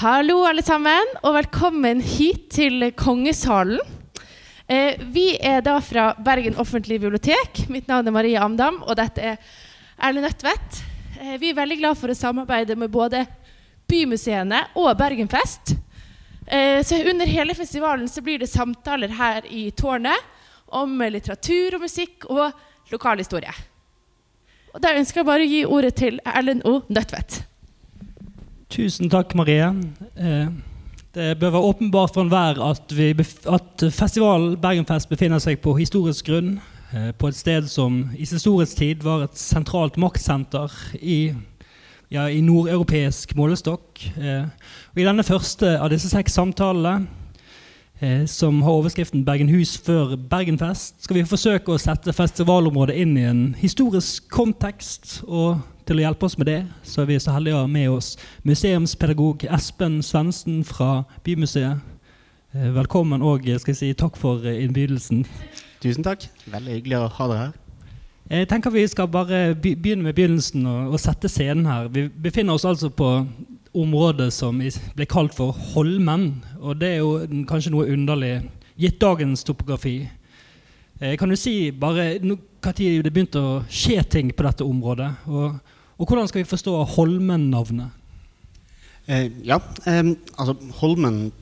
Hallo, alle sammen, og velkommen hit til Kongesalen. Eh, vi er da fra Bergen offentlige bibliotek. Mitt navn er Marie Amdam, og dette er Erlend Nødtvedt. Eh, vi er veldig glad for å samarbeide med både bymuseene og Bergenfest. Eh, så under hele festivalen så blir det samtaler her i tårnet om litteratur og musikk og lokalhistorie. Og Da ønsker jeg bare å gi ordet til Erlend O. Nødtvedt. Tusen takk, Marie. Eh, det bør være åpenbart for enhver at, at festivalen Bergenfest befinner seg på historisk grunn. eh, På et sted som i sin storhetstid var et sentralt maktsenter i, ja, i nordeuropeisk målestokk. Eh, Og I denne første av disse seks samtalene, som har overskriften 'Bergenhus før Bergenfest', skal vi forsøke å sette festivalområdet inn i en historisk kontekst. og til å hjelpe oss med det, så er vi så heldige å ha med oss museumspedagog Espen Svendsen fra Bymuseet. Eh, Velkommen og eh, si takk for eh, innbydelsen. Tusen takk. Veldig hyggelig å ha dere her. Jeg tenker Vi skal bare begynne med begynnelsen og, og sette scenen her. Vi befinner oss altså på området som ble kalt for Holmen. Og det er jo kanskje noe underlig, gitt dagens topografi. Eh, Kan du si bare når det begynte å skje ting på dette området? Og, og hvordan skal vi forstå Holmen-navnet? Eh, ja, eh, altså Holmen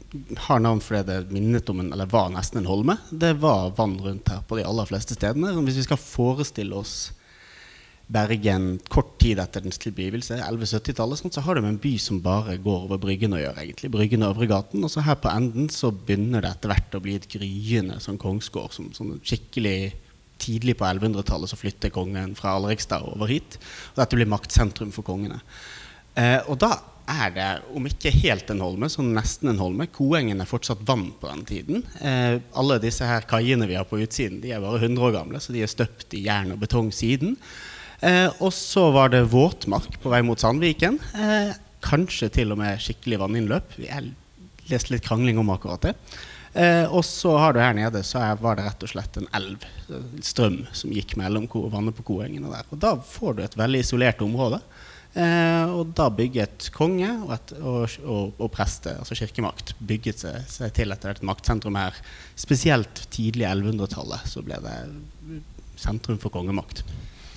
har navn fordi det minnet om en, eller var nesten en holme. Det var vann rundt her på de aller fleste stedene. Hvis vi skal forestille oss Bergen kort tid etter dens tilblivelse, 1170-tallet, sånn, så har du en by som bare går over Bryggen å gjøre. egentlig, Bryggen og Øvregaten. Og så her på enden så begynner det etter hvert å bli et gryende sånn kongsgård. Som, sånn skikkelig Tidlig på 1100-tallet så flytter kongen fra Alrikstad over hit. Og dette blir maktsentrum for kongene. Eh, og da er det, om ikke helt en holme, så nesten en holme. Koengen er fortsatt vann på den tiden. Eh, alle disse her kaiene vi har på utsiden, de er bare 100 år gamle, så de er støpt i jern og betong siden. Eh, og så var det våtmark på vei mot Sandviken. Eh, kanskje til og med skikkelig vanninnløp. Jeg leste litt krangling om akkurat det. Eh, og så har du her nede så var det rett og slett en elv, en strøm, som gikk mellom vannet på Koengene der. Og da får du et veldig isolert område. Eh, og da bygget konge og, et, og, og, og preste, altså kirkemakt, bygget seg, seg til etter et maktsentrum her. Spesielt tidlig 1100-tallet så ble det sentrum for kongemakt.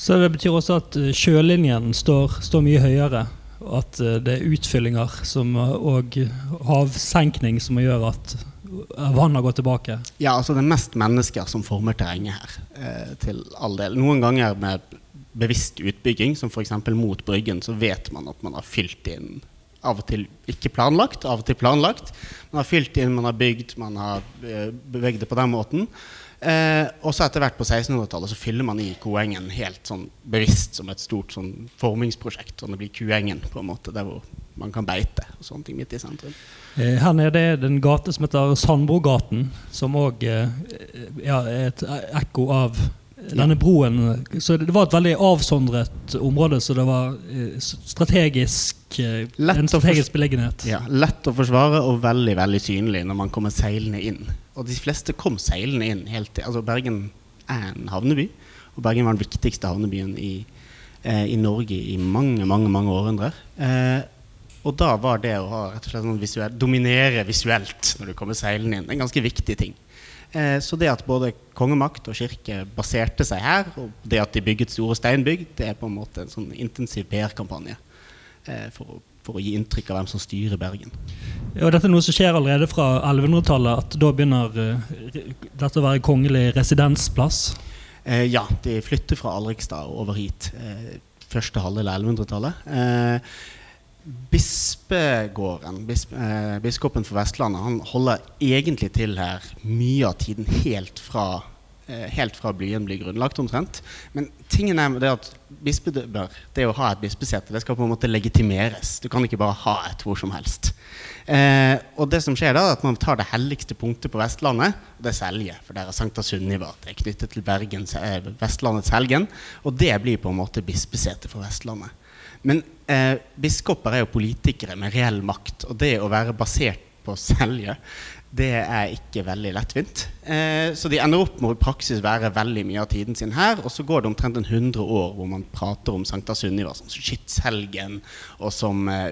Så det betyr også at eh, sjølinjen står, står mye høyere. At eh, det er utfyllinger som, eh, og havsenkning som gjør at vannet har gått tilbake. Ja, altså det er mest mennesker som former terrenget her. Eh, til all del. Noen ganger med bevisst utbygging, som f.eks. mot Bryggen, så vet man at man har fylt inn Av og til ikke planlagt, av og til planlagt. Man har fylt inn, man har bygd, man har bevegd beveget det på den måten. Eh, og så etter hvert på 1600-tallet så fyller man i Koengen helt sånn bevisst som et stort sånn formingsprosjekt. Sånn det blir Kuengen, på en måte, der hvor man kan beite og sånne ting midt i sentrum. Eh, Her nede er det en gate som heter Sandbrogaten, som òg ja, er et ekko av denne broen. Så det var et veldig avsondret område, så det var eh, strategisk eh, Lett en strategisk beliggenhet. Ja, Lett å forsvare og veldig veldig synlig når man kommer seilende inn. Og de fleste kom seilende inn helt til altså Bergen er en havneby, og Bergen var den viktigste havnebyen i, eh, i Norge i mange, mange mange århundrer. Eh, og da var det å ha sånn visuell, dominere visuelt når du kommer seilende inn, en ganske viktig ting. Eh, så det at både kongemakt og kirke baserte seg her, og det at de bygget store steinbygg, det er på en måte en sånn intensiv PR-kampanje eh, for, for å gi inntrykk av hvem som styrer Bergen. Ja, og dette er noe som skjer allerede fra 1100-tallet, at da begynner uh, dette å være kongelig residensplass. Eh, ja, de flytter fra Alrikstad og over hit. Eh, første halvdel av 1100-tallet. Bispegården, bisp, eh, biskopen for Vestlandet, han holder egentlig til her mye av tiden helt fra eh, Helt fra byen blir grunnlagt, omtrent. Men tingen er det at bispedømmer, det å ha et bispesete, det skal på en måte legitimeres. Du kan ikke bare ha et hvor som helst. Eh, og det som skjer da, er at man tar det helligste punktet på Vestlandet, og det er Selje. For der er Sankta Sunniva. Det er knyttet til Bergens, eh, Vestlandets helgen. Og det blir på en måte bispesetet for Vestlandet. Men eh, biskoper er jo politikere med reell makt, og det å være basert på å selge, det er ikke veldig lettvint. Eh, så de ender opp med å i praksis være veldig mye av tiden sin her. Og så går det omtrent en 100 år hvor man prater om Sankta Sunniva som skytshelgen, og som uh,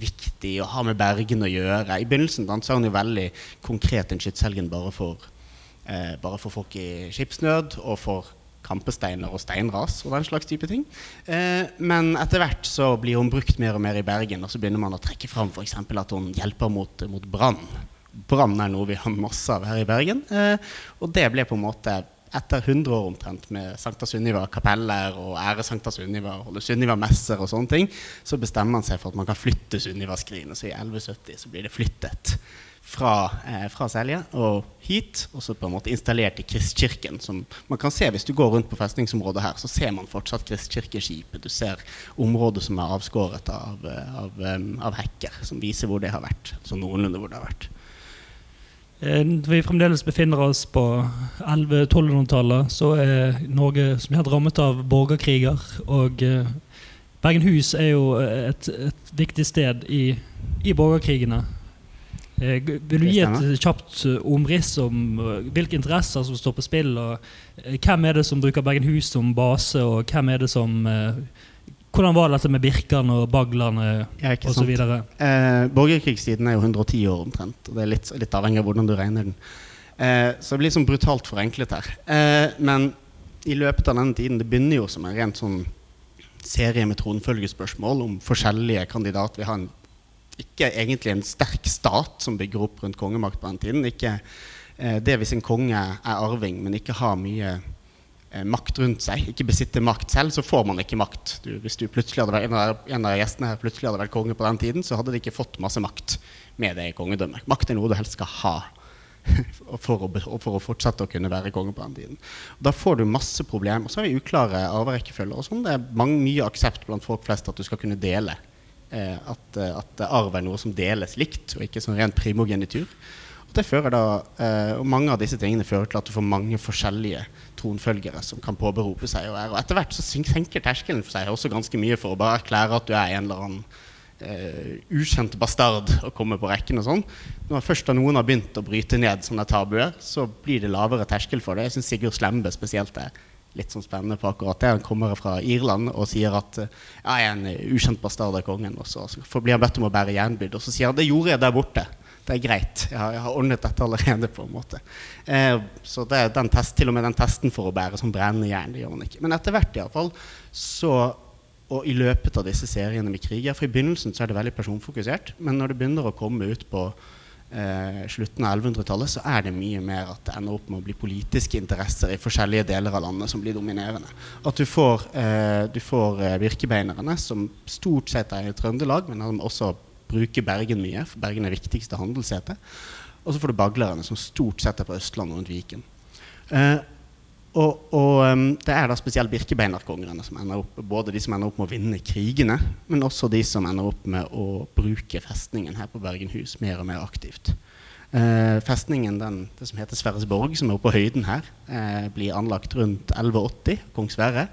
viktig å ha med Bergen å gjøre. I begynnelsen danser han jo veldig konkret en skytshelgen bare uh, bare for folk i skipsnød og for kampesteiner og steinras og den slags type ting. Eh, men etter hvert så blir hun brukt mer og mer i Bergen, og så begynner man å trekke fram f.eks. at hun hjelper mot, mot brann brann er noe vi har masse av her i Bergen. Eh, og det ble på en måte etter 100 år omtrent med Sankta Sunniva kapeller og ære Sankta Sunniva, holde Sunniva-messer og sånne ting, så bestemmer man seg for at man kan flytte Sunniva-skrinet. Så i 1170 så blir det flyttet fra, eh, fra, Selje og hit, og så på en måte installert i Kristkirken. Som man kan se Hvis du går rundt på festningsområdet her, så ser man fortsatt Kristkirkeskipet. Du ser området som er avskåret av, av, av, av hekker, som viser hvor det har vært. Så noenlunde hvor det har vært. Eh, vi fremdeles befinner oss på 1100-1200-tallet, så er Norge som helt rammet av borgerkriger. Og eh, Bergenhus er jo et, et viktig sted i, i borgerkrigene. Eh, vil du gi et kjapt omriss om hvilke interesser som står på spill? og Hvem er det som bruker Bergenhus som base, og hvem er det som hvordan var dette med Birkan og baglene ja, osv.? Eh, borgerkrigstiden er jo 110 år omtrent. og Det er litt, litt avhengig av hvordan du regner den. Eh, så det blir sånn brutalt forenklet her. Eh, men i løpet av denne tiden Det begynner jo som en rent sånn serie med tronfølgespørsmål om forskjellige kandidater. Vi har en, ikke egentlig en sterk stat som bygger opp rundt kongemakt på den tiden. Ikke eh, det hvis en konge er arving, men ikke har mye Eh, makt rundt seg, ikke besitter makt selv, så får man ikke makt. Du, hvis du plutselig hadde vært, en, av, en av gjestene her plutselig hadde vært konge på den tiden, så hadde de ikke fått masse makt med det kongedømmet. Makt er noe du helst skal ha for å, for å fortsette å kunne være konge på den tiden. Da får du masse problemer. Og så har vi uklare arverekkefølger. og sånn. Det er mange, mye aksept blant folk flest at du skal kunne dele. Eh, at, eh, at, arv er noe som deles likt, og ikke sånn rent primogenitur. Og, det fører da, eh, og mange av disse tingene fører til at du får mange forskjellige tronfølgere som kan påberope seg å være. Og etter hvert så senker terskelen for seg også ganske mye for å bare erklære at du er en eller annen uh, ukjent bastard og komme på rekken og sånn. Når først da noen har begynt å bryte ned sånne tabuer, så blir det lavere terskel for det. Jeg syns Sigurd Slembe spesielt er litt sånn spennende på akkurat det. Han kommer fra Irland og sier at ja, jeg er en ukjent bastard av kongen. Og så, blir han bedt om å bære jernbyrd, og så sier han det gjorde jeg der borte det er greit. Jeg har, jeg har, ordnet dette allerede. på en måte. Eh, så det den test, til og med den testen for å bære som brennende jern, det gjør han ikke. Men etter hvert, iallfall, så og i løpet av disse seriene med kriger For i begynnelsen så er det veldig personfokusert, men når det begynner å komme ut på eh, slutten av 1100-tallet, så er det mye mer at det ender opp med å bli politiske interesser i forskjellige deler av landet som blir dominerende. At du får, eh, du får eh, virkebeinerne, som stort sett er i Trøndelag, men også bruker Bergen mye, for Bergen er viktigste handelssete. Og så får du baglerne, som stort sett er på Østlandet rundt Viken. Eh, og, og um, det er da spesielt birkebeinerkongerne som ender opp både de som ender opp med å vinne krigene, men også de som ender opp med å bruke festningen her på Bergenhus mer og mer aktivt. Eh, festningen, den, det som heter Sverresborg, som er oppe på høyden her, eh, blir anlagt rundt 1180, kong Sverre.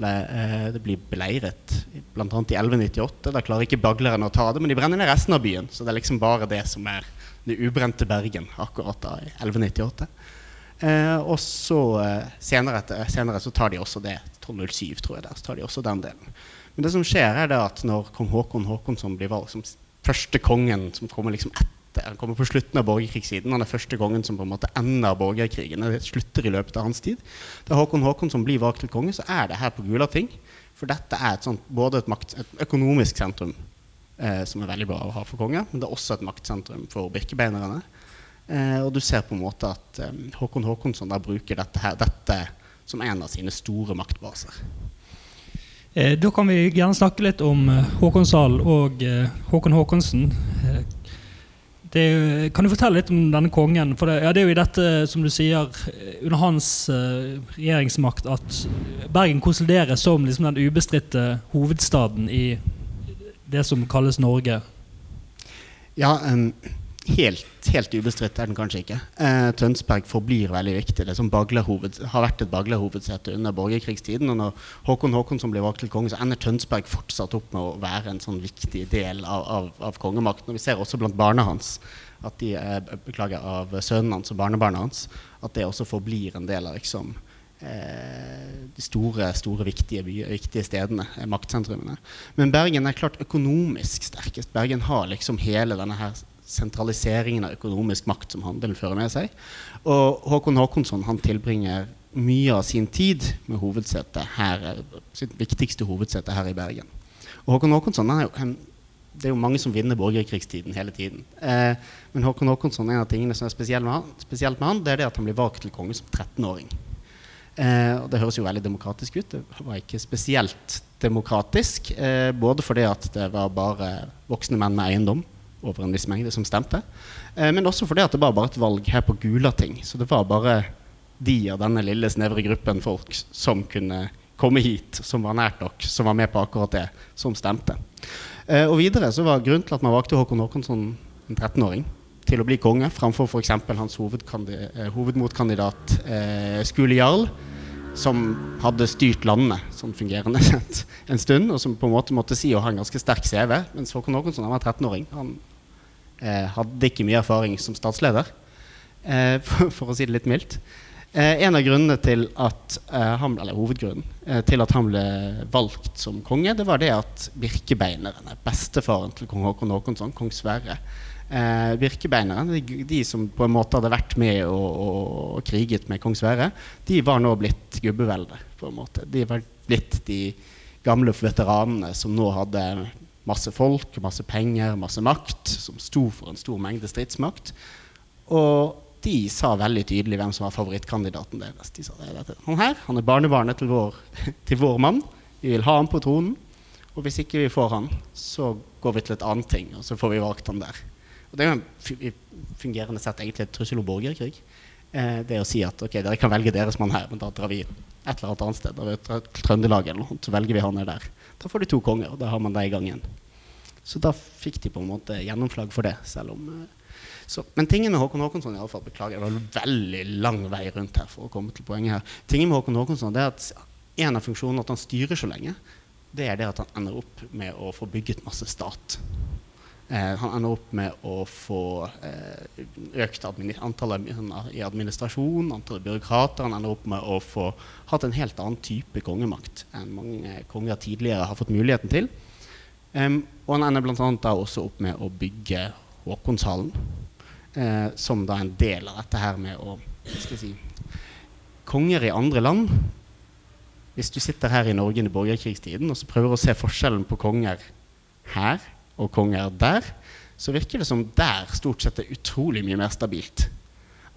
Eh, det blir beleiret bl.a. i 1198. Da klarer ikke baglerne å ta det, men de brenner ned resten av byen. Så det er liksom bare det som er det ubrente Bergen akkurat da i 1198. Eh, og så eh, senere, etter, senere, så tar de også det. 1207, tror jeg der, så tar de også den delen. Men det som skjer, er at når kong Håkon Håkonsson blir valgt som første kongen som kommer liksom etter han kommer på slutten av borgerkrigssiden. Han er første kongen som på en måte ender borgerkrigen. Det slutter i løpet av hans tid. Da Håkon Håkonsson blir valgt til konge, så er det her på Gulating. For dette er et sånt, både et, makt, et økonomisk sentrum, eh, som er veldig bra å ha for konge, men det er også et maktsentrum for birkebeinerne. Eh, og du ser på en måte at eh, Håkon Håkonsson bruker dette, her, dette som en av sine store maktbaser. Eh, da kan vi gjerne snakke litt om Håkonshallen Håkonsdal og eh, Håkon Håkonsen. Det, kan du fortelle litt om denne kongen? For det, ja, det, er jo i dette, som du sier, under hans uh, regjeringsmakt at Bergen konsolideres som liksom den ubestridte hovedstaden i det som kalles Norge. Ja, um, helt, helt ubestridt er den kanskje ikke. Eh, Tønsberg forblir veldig viktig. Det som har vært et baglerhovedsete under borgerkrigstiden. Og når Håkon Håkonsson blir valgt til konge, så ender Tønsberg fortsatt opp med å være en sånn viktig del av, av, av kongemakten. Og vi ser også blant barna hans at de er, beklager, av sønnen hans og barnebarna hans, at det også forblir en del av liksom, eh, de store, store viktige, byer, viktige stedene, eh, maktsentrumene. Men Bergen er klart økonomisk sterkest. Bergen har liksom hele denne her sentraliseringen av økonomisk makt som handelen fører med seg. Og Håkon Håkonsson han tilbringer mye av sin tid med hovedsetet her, sitt viktigste hovedsete her i Bergen. Og Håkon Håkonsson er jo en det er jo mange som vinner borgerkrigstiden hele tiden. Eh, men Håkon Håkonsson, en av tingene som er spesielt med, han, spesielt med han, det er det at han blir valgt til konge som 13-åring. Eh, og det høres jo veldig demokratisk ut. Det var ikke spesielt demokratisk. Eh, både fordi at det var bare voksne menn med eiendom over en viss mengde som stemte. Eh, men også fordi at det var bare et valg her på Gulating. Så det var bare de av denne lille, snevre gruppen folk som kunne komme hit, som var nært nok, som var med på akkurat det, som stemte. Eh, og videre så var grunnen til at man valgte Håkon Håkonsson, en 13-åring, til å bli konge framfor f.eks. hans eh, hovedmotkandidat eh, Skule Jarl, som hadde styrt landet sånn fungerende en stund, og som på en måte måtte si å ha en ganske sterk CV. Mens Håkon Håkonsson var 13-åring. Han hadde ikke mye erfaring som statsleder, eh, for, for, å si det litt mildt. Eh, en av grunnene til at eh, han, eller hovedgrunnen eh, til at han ble valgt som konge, det var det at Birkebeineren, bestefaren til kong Håkon Håkonsson, kong Sverre eh, Birkebeineren, de, de, som på en måte hadde vært med og, og, og, kriget med kong Sverre, de var nå blitt gubbevelde. på en måte. De var blitt de gamle veteranene som nå hadde masse folk, masse penger, masse makt, som sto for en stor mengde stridsmakt. Og de sa veldig tydelig hvem som var favorittkandidaten deres. De sa det, han her han er barnebarnet til vår, til vår mann. Vi vil ha ham på tronen. Og hvis ikke vi får han, så går vi til et annet ting, og så får vi valgt han der. Og Det er jo en fungerende sett egentlig et trussel om borgerkrig. Eh, det å si at ok, dere kan velge deres mann her, men da drar vi et eller annet sted. Da vi Trøndelag eller noe, så velger vi han der. Da får de to konger, og da har man det i gang igjen. Så da fikk de på en måte gjennomslag for det, selv om eh, så, men tingen med Håkon Håkonsson i alle fall, beklager, det var veldig lang vei rundt her for å komme til poenget her. Tingen med Håkon Håkonsson er at en av funksjonene at han styrer så lenge, det er det at han ender opp med å få bygget masse stat. Eh, han ender opp med å få eh, økt antallet i administrasjon, antallet byråkrater. Han ender opp med å få hatt en helt annen type kongemakt enn mange konger tidligere har fått muligheten til. Um, og han ender bl.a. også opp med å bygge Håkonshallen eh, som da en del av dette her med å skal si, Konger i andre land Hvis du sitter her i Norge i borgerkrigstiden og så prøver å se forskjellen på konger her og konger der, så virker det som der stort sett er utrolig mye mer stabilt.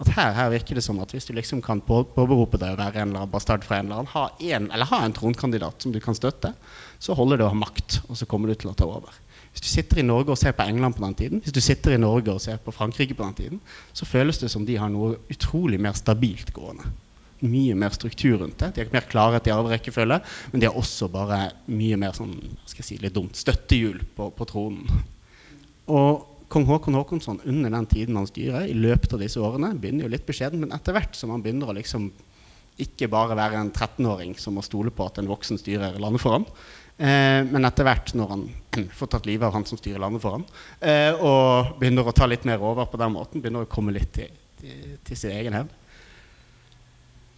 At her, her virker det som at hvis du liksom kan påberope deg å være en eller annen bastard fra en eller annen, ha en, eller ha en tronkandidat som du kan støtte, så holder det å ha makt, og så kommer du til å ta over. Hvis du sitter i Norge og ser på England på den tiden, hvis du sitter i Norge og ser på Frankrike på den tiden, så føles det som de har noe utrolig mer stabilt gående. Mye mer struktur rundt det. De har mer klarhet i arverekkefølge, men de har også bare mye mer sånn, skal jeg si litt dumt, støttehjul på, på tronen. Og kong Håkon Håkonsson under den tiden han styrer, i løpet av disse årene, begynner jo litt beskjeden, men etter hvert som han begynner å liksom ikke bare være en 13-åring som må stole på at en voksen styrer landet for ham, Eh, men etter hvert, når han får tatt livet av han som styrer landet for ham, eh, og begynner å ta litt mer over på den måten, begynner å komme litt til, til, til sin egen hevd,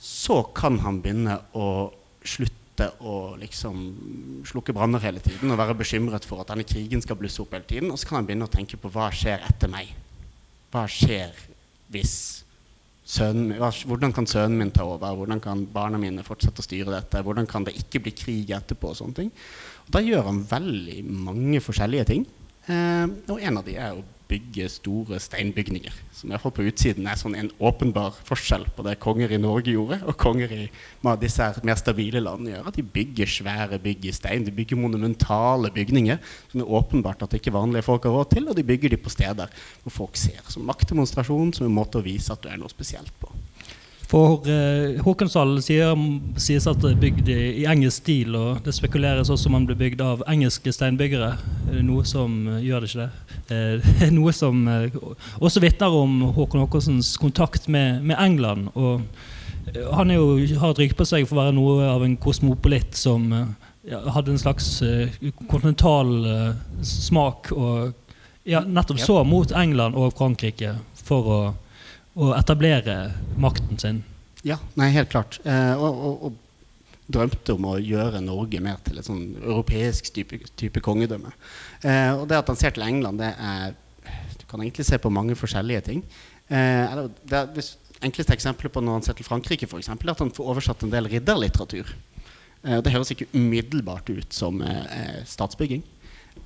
så kan han begynne å slutte å liksom slukke branner hele tiden og være bekymret for at denne krigen skal blusse opp hele tiden. Og så kan han begynne å tenke på hva skjer etter meg? Hva skjer hvis sønnen, hvordan kan sønnen min ta over? Hvordan kan barna mine fortsette å styre dette? Hvordan kan det ikke bli krig etterpå? og sånne ting. Og da gjør han veldig mange forskjellige ting. Eh, og en av de er å bygge store steinbygninger. Som i hvert fall på utsiden er sånn en åpenbar forskjell på det konger i Norge gjorde, og konger i disse mer stabile landene gjør. At de bygger svære bygg i stein. De bygger monumentale bygninger som er åpenbart at ikke vanlige folk har råd til, og de bygger de på steder hvor folk ser. Som maktdemonstrasjon, som en måte å vise at du er noe spesielt på. For eh, Håkonshallen sier, sies at det er bygd i, i, engelsk stil, og det spekuleres også om den ble bygd av engelske steinbyggere. Noe som uh, gjør det ikke det. Eh, noe som også vitner om Håkon Håkonsens kontakt med, med England. Og han jo, har et rykte på seg for å være noe av en kosmopolitt som ja, hadde en slags kontinental smak, og ja, nettopp så mot England og Frankrike for å å etablere makten sin. Ja, nei, helt klart. Eh, og, og, og, drømte om å gjøre Norge mer til et sånn europeisk type, type kongedømme. Eh, og det at han ser til England, det er Du kan egentlig se på mange forskjellige ting. Eh, det, det enkleste eksempelet på når han ser til Frankrike, for eksempel, er at han får oversatt en del ridderlitteratur. Eh, det høres ikke umiddelbart ut som eh, statsbygging.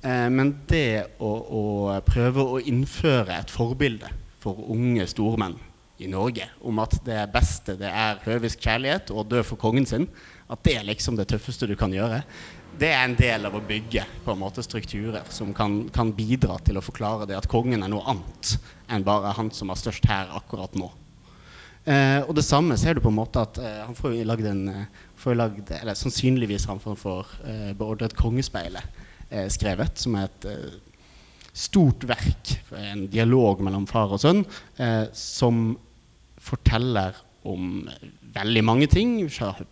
Eh, men det å, å prøve å innføre et forbilde for unge stormenn i Norge om at det beste det er høvisk kjærlighet og dø for kongen sin, at det er liksom det tøffeste du kan gjøre, det er en del av å bygge på en måte strukturer som kan, kan bidra til å forklare det at kongen er noe annet enn bare han som har størst her akkurat nå. Eh, og det samme ser du på en måte at eh, han får jo lagd en eh, får lagd, eller Sannsynligvis han får eh, beordret Kongespeilet eh, skrevet, som er et eh, stort verk, en dialog mellom far og sønn, eh, som forteller om veldig mange ting.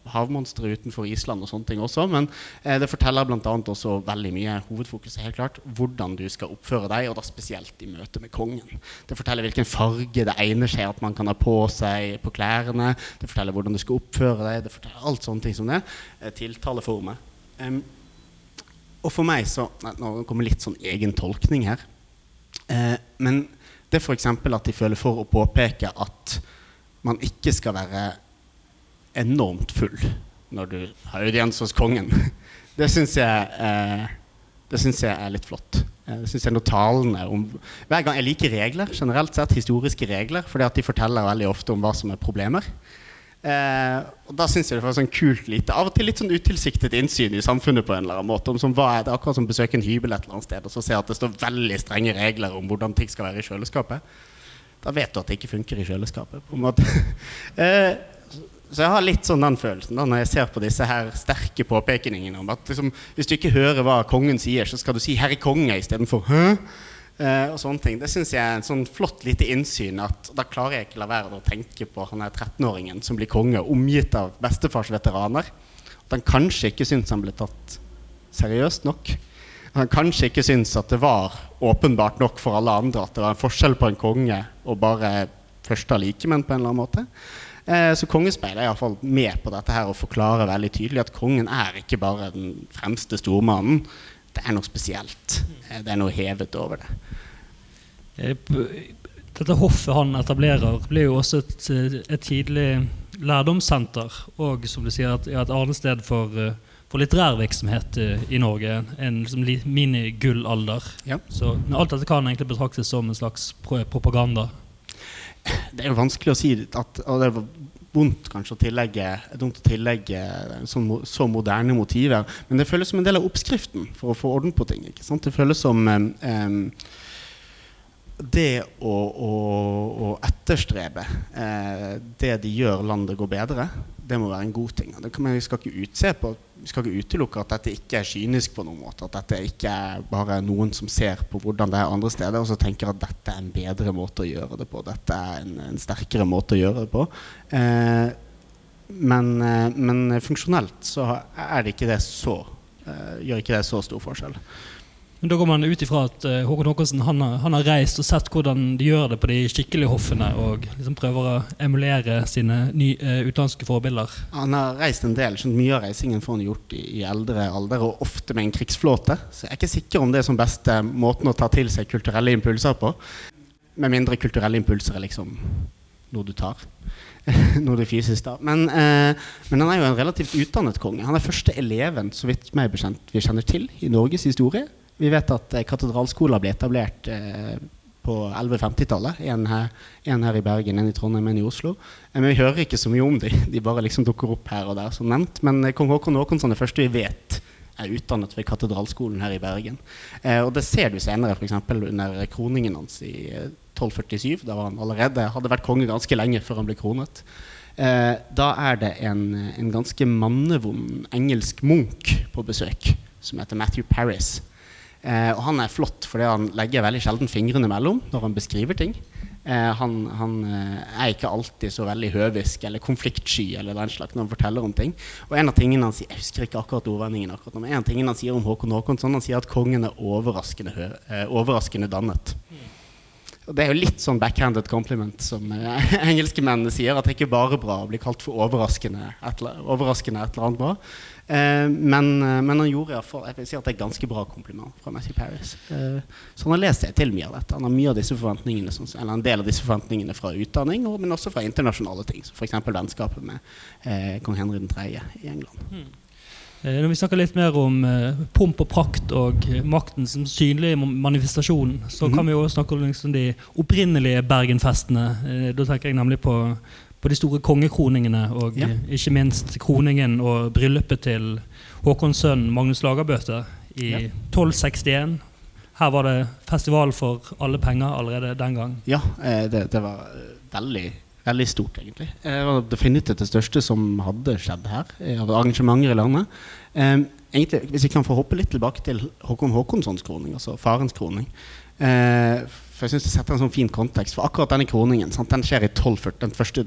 Havmonstre utenfor Island og sånne ting også. Men eh, det forteller bl.a. også veldig mye hovedfokus er helt klart, hvordan du skal oppføre deg, og da spesielt i møte med kongen. Det forteller hvilken farge det egner seg at man kan ha på seg på klærne. Det forteller hvordan du skal oppføre deg. Det forteller alt sånne ting som det. Eh, tiltaleformer. Um, og for meg så Nå kommer litt sånn egen tolkning her. Eh, men det f.eks. at de føler for å påpeke at man ikke skal være enormt full når du har audiens hos kongen, det syns jeg, eh, synes jeg er litt flott. Eh, det synes jeg er noe talende om Hver gang Jeg liker regler, generelt sett, historiske regler, fordi at de forteller veldig ofte om hva som er problemer. Eh, og da syns jeg det var sånn kult lite Av og til litt sånn utilsiktet innsyn i samfunnet. på en eller annen måte om sånn, hva er Det akkurat som besøke en hybel et eller annet sted og så se at det står veldig strenge regler om hvordan ting skal være i kjøleskapet. Da vet du at det ikke funker i kjøleskapet. på en måte eh, Så jeg har litt sånn den følelsen da når jeg ser på disse her sterke påpekningene om at liksom, hvis du ikke hører hva kongen sier, så skal du si 'herre konge' istedenfor 'hæ'. Uh, og sånne ting. Det syns jeg er en sånn flott lite innsyn. at Da klarer jeg ikke la være å tenke på han er 13-åringen som blir konge, omgitt av bestefars veteraner. At han kanskje ikke syns han ble tatt seriøst nok. Han kanskje ikke syns at det var åpenbart nok for alle andre at det var en forskjell på en konge og bare første likemenn på en eller annen måte. Uh, så Kongespeilet er iallfall med på dette her og forklarer veldig tydelig at kongen er ikke bare den fremste stormannen det er noe spesielt. Eh, det er noe hevet over det. Eh, dette hoffet han etablerer, blir jo også et, et tidlig lærdomssenter. Og som du sier, et, et arnested for, eh, for litterær virksomhet i Norge. En liksom, minigullalder. Ja. Så alt dette kan egentlig betraktes som en slags propaganda. Det er jo vanskelig å si at, og det vondt kanskje å tillegge, dumt å tillegge så, så moderne motiver. Men det føles som en del av oppskriften for å få orden på ting. ikke? Det føles som um, det å, å, å etterstrebe eh, det de gjør landet går bedre, det må være en god ting. Det kan, vi, skal på, vi, skal ikke utelukke at dette ikke er kynisk på noen måte. At dette ikke er bare noen som ser på hvordan det er andre steder, og så tenker at dette er en bedre måte å gjøre det på. Dette er en, en sterkere måte å gjøre det på. Eh, men, eh, men, funksjonelt så er det ikke det så, eh, gjør ikke det så stor forskjell. Men Da går man ut ifra at uh, Håkon Håkonsen han har, han har, reist og sett hvordan de gjør det på de skikkelige hoffene, og liksom prøver å emulere sine ny, uh, utenlandske forbilder. Han har reist en del. Skjønt mye av reisingen får han gjort i, i, eldre alder, og ofte med en krigsflåte. Så jeg er ikke sikker om det er som beste måten å ta til seg kulturelle impulser på. Med mindre kulturelle impulser er liksom noe du tar. noe du fysisk tar. Men, uh, men, han er jo en relativt utdannet konge. Han er første eleven så vidt meg bekjent, vi kjenner til i Norges historie vi vet at eh, katedralskoler ble etablert eh, på 1150-tallet. En, en, her i Bergen, en i Trondheim, en i Oslo. Eh, men vi hører ikke så mye om dem. De bare liksom dukker opp her og der, som nevnt. Men kong Haakon Haakonsson er første vi vet er utdannet ved katedralskolen her i Bergen. Eh, og det ser du senere, f.eks. under kroningen hans i 1247. Eh, da var han allerede hadde vært konge ganske lenge før han ble kronet. Eh, da er det en, en ganske mannevond engelsk munk på besøk som heter Matthew Paris. Eh, og han er flott fordi han legger veldig sjelden fingrene mellom når han beskriver ting. Eh, han, han eh, er ikke alltid så veldig høvisk eller konfliktsky eller den slags når han forteller om ting. Og en av tingene han sier Jeg husker ikke akkurat ordvendingen akkurat nå, en av tingene han sier om Håkon Håkonsson, han sier at kongen er overraskende, eh, overraskende dannet. Og Det er jo litt sånn backhanded compliment som eh, engelske mennene sier. At det ikke bare er bra å bli kalt for overraskende et, overraskende et eller annet bra. Eh, men, eh, men han gjorde iallfall jeg vil si at det er ganske bra kompliment fra Matthew Paris. Eh, så han har lest seg til mye av dette. Han har mye av disse forventningene som, eller en del av disse forventningene fra utdanning, og, men også fra internasjonale ting. Som f.eks. vennskapet med eh, kong Henry 3. i England. Eh, Når vi snakker litt mer om pomp og prakt og makten som synlig manifestasjon, så kan vi jo også snakke om liksom de opprinnelige Bergenfestene. Da tenker jeg nemlig på, på de store kongekroningene, og Ja. ikke minst kroningen og bryllupet til Håkons sønn Magnus Lagerbøte i Ja. 1261. Her var det festival for alle penger allerede den gang. Ja, eh, det, det var eh, veldig, veldig stort, egentlig. Eh, Det var definitivt det største som hadde skjedd her, av arrangementer i landet. Egentlig, hvis vi kan få hoppe litt tilbake til Håkon Håkonssons kroning, altså farens kroning. For jeg synes Det setter en sånn fin kontekst. For akkurat denne kroningen sant? Den skjer i 1240. Den første,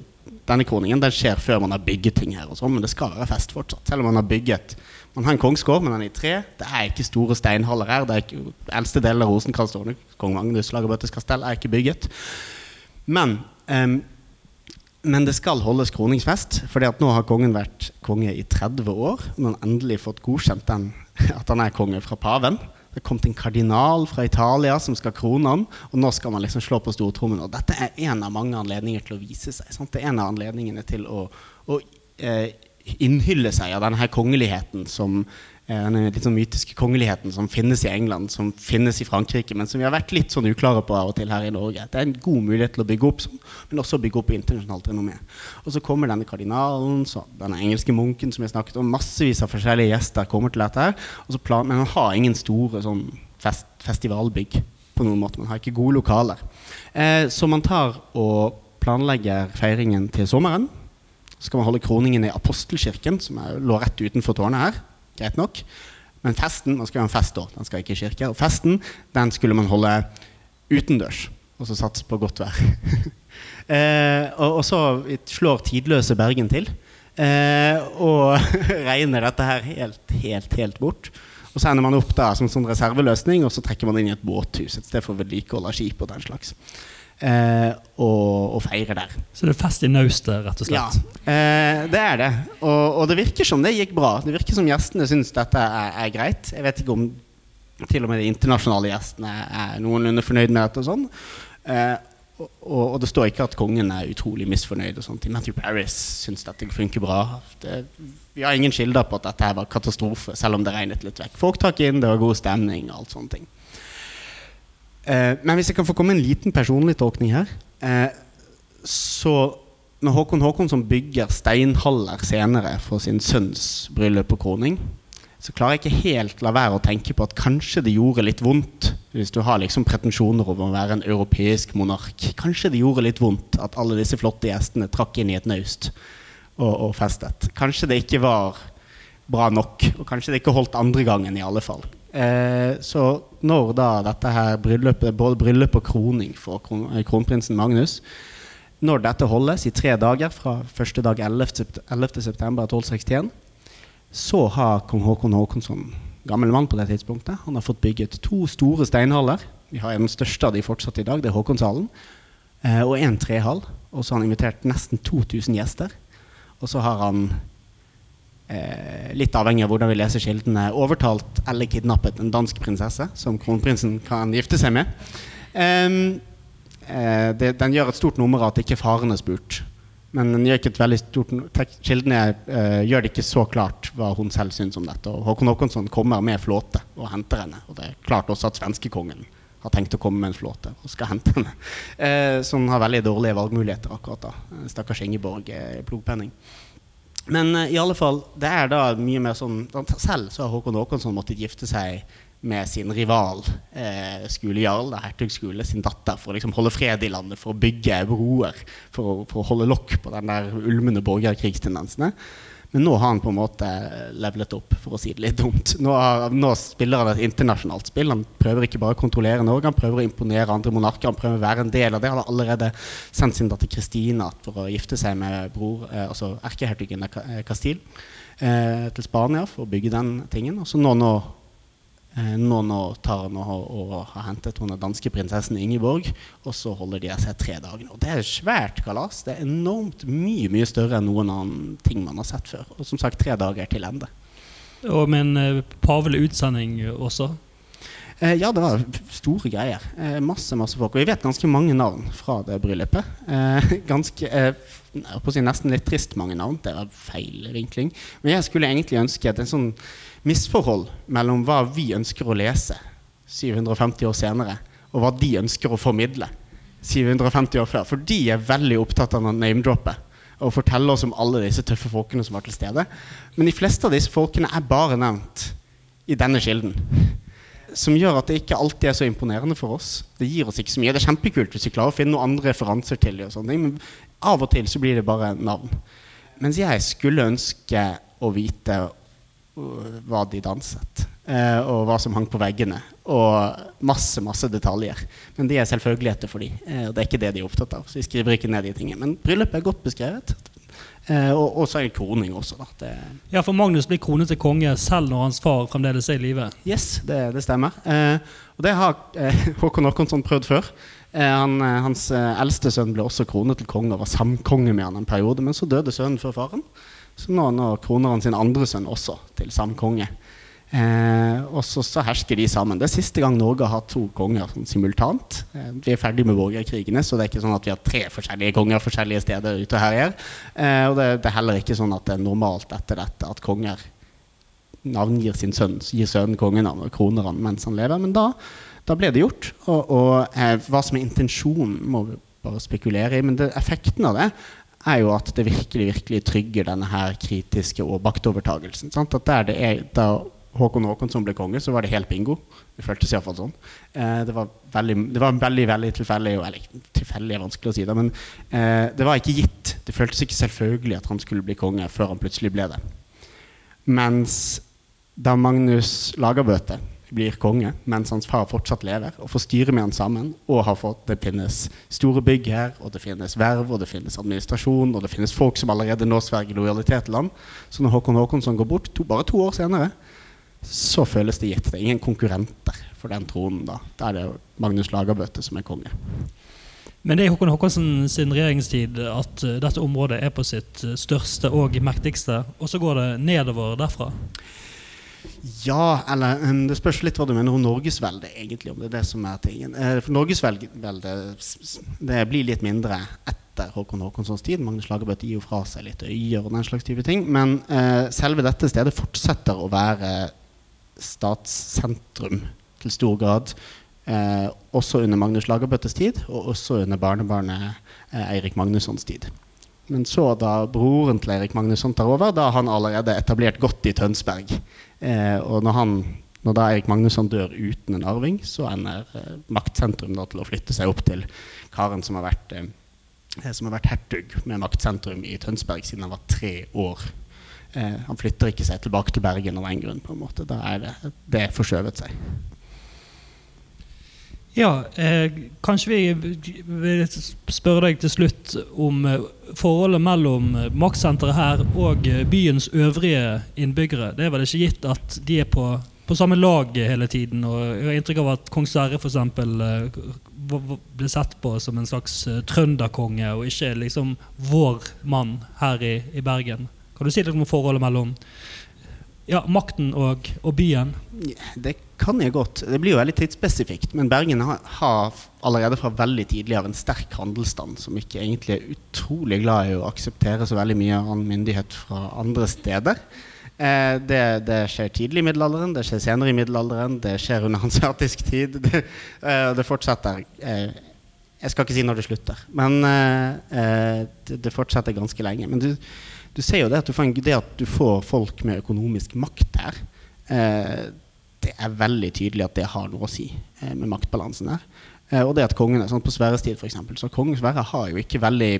denne kroningen den skjer før man har bygget ting her, og sånn, men det skal være fest fortsatt. Selv om man har bygget Man har en kongsgård, men den er i tre. Det er ikke store steinhaller her. Det er ikke, eldste delen av Rosenkrantz-tårnet, kong Magnus Lagerbøttes kastell, er ikke bygget. Men, um, men det skal holdes kroningsfest, at nå har kongen vært konge i 30 år. Men endelig fått godkjent den, at han er konge fra paven. Det er kommet en kardinal fra Italia som skal krone han, og nå skal man liksom slå på stortrommen. Og dette er en av mange anledninger til å vise seg. Sant? Det er en av anledningene til å, å eh, innhylle seg av denne her kongeligheten som denne litt sånn mytiske kongeligheten som finnes i England, som finnes i Frankrike, men som vi har vært litt sånn uklare på av og til her i Norge. Det er en god mulighet til å bygge opp sånn, men også bygge opp internasjonalt renommé. Og så kommer denne kardinalen, denne engelske munken som jeg snakket om, massevis av forskjellige gjester kommer til dette her, men han har ingen store sånn fest, festivalbygg på noen måte. Man har ikke gode lokaler. Eh, så man tar og planlegger feiringen til sommeren. Så skal man holde kroningen i Apostelkirken, som er, lå rett utenfor tårnet her. Greit nok. Men festen man skal ha en fest da, den skal ikke i kirke. Og festen den skulle man holde utendørs, og så satse på godt vær. eh, og, og så slår tidløse Bergen til. Eh, og regner dette her helt, helt, helt bort. Og så ender man opp da som sånn reserveløsning, og så trekker man inn i et båthus. Et sted for vedlikehold av skip og den slags. Eh, og, og feire der. Så det er fest i naustet, rett og Ja, slett. eh, det er det. Og, og det virker som det gikk bra. Det virker som gjestene syns dette er, er greit. Jeg vet ikke om til og med de internasjonale gjestene er noenlunde fornøyd med dette. og sånn. Eh, og, og, og det står ikke at kongen er utrolig misfornøyd. og sånt. Matthew Paris syns dette funker bra. Det, vi har ingen kilder på at dette her var katastrofe, selv om det regnet litt vekk. Folk trakk inn, det var god stemning og alt sånne ting. Eh, men hvis jeg kan få komme en liten personlig tolkning her eh, Så når Håkon Håkon som bygger steinhaller senere for sin sønns bryllup og kroning, så klarer jeg ikke helt la være å tenke på at kanskje det gjorde litt vondt hvis du har liksom pretensjoner om å være en europeisk monark. Kanskje det gjorde litt vondt at alle disse flotte gjestene trakk inn i et naust og, og festet. Kanskje det ikke var bra nok, og kanskje det ikke holdt andre gangen i alle fall. Eh, så når da dette her bryllupet, både bryllup og kroning for kron eh, kronprinsen Magnus Når dette holdes i tre dager, fra første dag 11. 11. september 1261, så har kong Håkon Håkonsson, gammel mann på det tidspunktet, han har fått bygget to store steinhaller. Vi har den største av de fortsatt i dag, det er Håkonshallen. Eh, og en trehall. Og så har han invitert nesten 2000 gjester. Og så har han litt avhengig av hvordan vi leser kildene, overtalt eller kidnappet en dansk prinsesse som kronprinsen kan gifte seg med. Eh, det, den gjør et stort nummer av at ikke faren er spurt. Men den gjør ikke et veldig stort kildene eh, gjør det ikke så klart hva hun selv syns om dette. Og Håkon Håkonsson kommer med flåte og henter henne. Og det er klart også at svenskekongen har tenkt å komme med en flåte og skal hente henne. Eh, så hun har veldig dårlige valgmuligheter akkurat da. Eh, Stakkars Ingeborg eh, blodpenning. Men eh, i alle fall, det er da mye mer sånn Selv så har Håkon Håkonsson måttet gifte seg med sin rival eh, skolejarl, hertugskule, sin datter, for å liksom holde fred i landet, for å bygge broer, for å, for å holde lokk på den der ulmende borgerkrigstendensene. Men nå har han på en måte levelet opp, for å si det litt dumt. Nå, har, nå, spiller han et internasjonalt spill. Han prøver ikke bare å kontrollere Norge, han prøver å imponere andre monarker. Han prøver å være en del av det. Han har allerede sendt sin datter Kristina for å gifte seg med bror, eh, altså erkehertugen av Castile, eh, til Spania for å bygge den tingen. Og så nå, nå Eh, nå, når tar han og, og, har hentet hun danske prinsessen Ingeborg, og så holder de seg tre dager. Og det er svært kalas. Det er enormt mye mye større enn noen annen ting man har sett før. Og som sagt, tre dager til ende. Og med en uh, pavelig utsending også? Eh, ja, det var store greier. Eh, masse masse folk. Og vi vet ganske mange navn fra det bryllupet. Eh, ganske, eh, Nesten litt trist mange navn. Det var feil vinkling. Men jeg skulle egentlig ønske at en sånn misforhold mellom hva vi ønsker å lese 750 år senere, og hva de ønsker å formidle 750 år før. For de er veldig opptatt av å name-droppe og fortelle oss om alle disse tøffe folkene som var til stede. Men de fleste av disse folkene er bare nevnt i denne kilden. Som gjør at det ikke alltid er så imponerende for oss. Det gir oss ikke så mye. Det er kjempekult hvis vi klarer å finne noen andre referanser til det. Men av og til så blir det bare navn. Mens jeg skulle ønske å vite hva de danset, eh, og hva som hang på veggene. Og masse masse detaljer. Men de er selvfølgeligheter for dem. Eh, og det er ikke det de er opptatt av. Så de skriver ikke ned de tingene. Men bryllupet er godt beskrevet. Og, og så er det kroning også. Da. Det ja, for Magnus blir kronet til konge selv når hans far fremdeles er i live? Yes, det, det stemmer. Eh, og det har eh, Håkon Håkonsson prøvd før. Eh, han, hans eldste sønn ble også kronet til konge og var samkonge med han en periode. Men så døde sønnen før faren. Så nå, nå kroner han sin andre sønn også til samkonge. Eh, og så, så, hersker de sammen. Det er siste gang Norge har to konger sånn, simultant. Eh, vi er ferdig med borgerkrigene, så det er ikke sånn at vi har tre forskjellige konger forskjellige steder ute og herjer. Eh, og det, det, er heller ikke sånn at det er normalt etter dette at konger navngir sin sønn, gir sønnen kongenavn og kroner han mens han lever. Men da, da ble det gjort. Og, og eh, hva som er intensjonen, må vi bare spekulere i. Men det, effekten av det er jo at det virkelig virkelig trygger denne her kritiske og maktovertagelsen. Sant? At der det er, da Håkon Håkonsson ble konge, så var det helt bingo. Det føltes iallfall sånn. Eh, det, var veldig, det var veldig veldig tilfeldig, eller tilfeldig er vanskelig å si det, men eh, det var ikke gitt. Det føltes ikke selvfølgelig at han skulle bli konge før han plutselig ble det. Mens da Magnus Lagerbøte blir konge mens hans far fortsatt lever, og får styre med han sammen. Og har fått, det finnes store bygg her, og det finnes verv, og det finnes administrasjon, og det finnes folk som allerede nå sverger lojalitet til ham. Så når Håkon Håkonsson går bort, to, bare to år senere, så føles det gitt. Det er ingen konkurrenter for den tronen da. Da er det Magnus Lagerbøte som er konge. Men det er Håkon Håkonsen sin regjeringstid at uh, dette området er på sitt uh, største og mektigste, og så går det nedover derfra? Ja, eller um, det spørs litt hva du mener om Norgesveldet, egentlig. Om det er det som er tingen. Uh, for Norgesveldet det blir litt mindre etter Håkon Håkonssons tid. Magnus Lagerbøte gir jo fra seg litt øyer og den slags type ting. Men uh, selve dette stedet fortsetter å være statssentrum til stor grad. Uh, også under Magnus Lagerbøttes tid, og også under barnebarnet Eirik Magnussons tid. Men så, da broren til Eirik Magnusson tar over, da har han allerede etablert godt i Tønsberg. Eh, og når, han, når da Erik Magnusson dør uten en arving, så ender eh, maktsentrum da, til å flytte seg opp til karen som har vært, eh, som har vært hertug med maktsentrum i Tønsberg siden han var tre år. Eh, han flytter ikke seg tilbake til Bergen av den grunn. på. Da er det, det forskjøvet seg. Ja, eh, kanskje vi vil spørre deg til slutt om eh, forholdet mellom eh, maktsenteret her og eh, byens øvrige innbyggere. Det er vel ikke gitt at de er på, på samme lag hele tiden. og Jeg har inntrykk av at kong Sverre f.eks. ble sett på som en slags trønderkonge, og ikke liksom vår mann her i, i Bergen. Kan du si litt om forholdet mellom ja, makten og, og, byen? Det kan jeg godt. Det blir jo veldig tidsspesifikt. Men Bergen har, har, allerede fra veldig tidlig av en sterk handelsstand som ikke egentlig er utrolig glad i å akseptere så veldig mye annen myndighet fra andre steder. Eh, det, det, skjer tidlig i middelalderen, det skjer senere i middelalderen, det skjer under hanseatisk tid. Det, eh, det fortsetter. Eh, jeg skal ikke si når det slutter, men eh, eh, det, det fortsetter ganske lenge. Men du du ser jo det at du, får, det at du får folk med økonomisk makt her, eh, det er veldig tydelig at det har noe å si eh, med maktbalansen der. Eh, og det at kongene, sånn På Sverres tid, f.eks., så kong Sverre har jo ikke veldig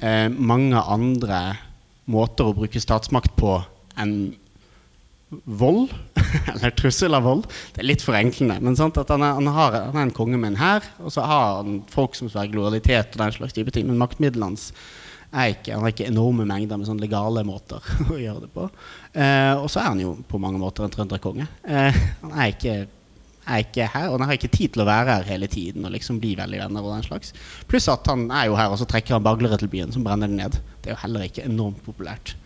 eh, mange andre måter å bruke statsmakt på enn vold. eller trussel av vold. Det er litt forenklende. Men sant, at han er, han, har, han er en konge med en hær, og så har han folk som sverger lojalitet og den slags type ting. Men maktmidlene hans er ikke, han har ikke enorme mengder med sånn legale måter å gjøre det på. Eh, og så er han jo på mange måter en trønderkonge. Eh, han er ikke, er ikke, her, og han har ikke tid til å være her hele tiden og liksom bli veldig venner. og den slags. Pluss at han er jo her, og så trekker han baglere til byen som brenner det ned. Det er jo heller ikke enormt populært.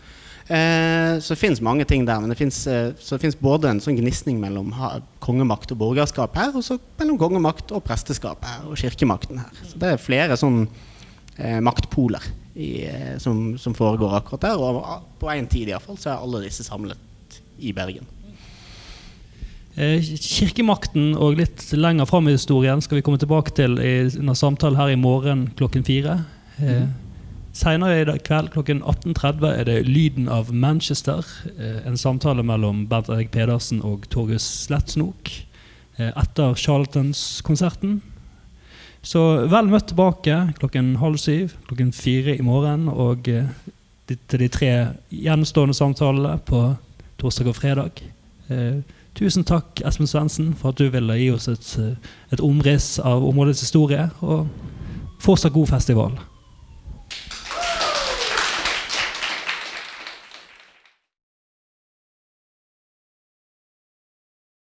Eh, så det fins mange ting der, men det fins eh, både en sånn gnisning mellom ha, kongemakt og borgerskap her, og så mellom kongemakt og presteskap her, og kirkemakten her. Så det er flere sånn eh, maktpoler i, eh, som, som, foregår akkurat der. Og på én tid iallfall så er alle disse samlet i Bergen. Eh, kirkemakten og litt lenger fram i historien skal vi komme tilbake til i en samtale her i morgen klokken fire. Mm. Senere i kveld klokken 18.30 er det 'Lyden av Manchester'. En samtale mellom Bernt Erik Pedersen og Torgus Slettsnok eh, etter Charltons-konserten. Så vel møtt tilbake klokken halv syv, klokken fire i morgen og eh, til de tre gjenstående samtalene på torsdag og fredag. Eh, tusen takk, Espen Svendsen, for at du ville gi oss et, eh, et omriss av områdets historie. Og fortsatt god festival.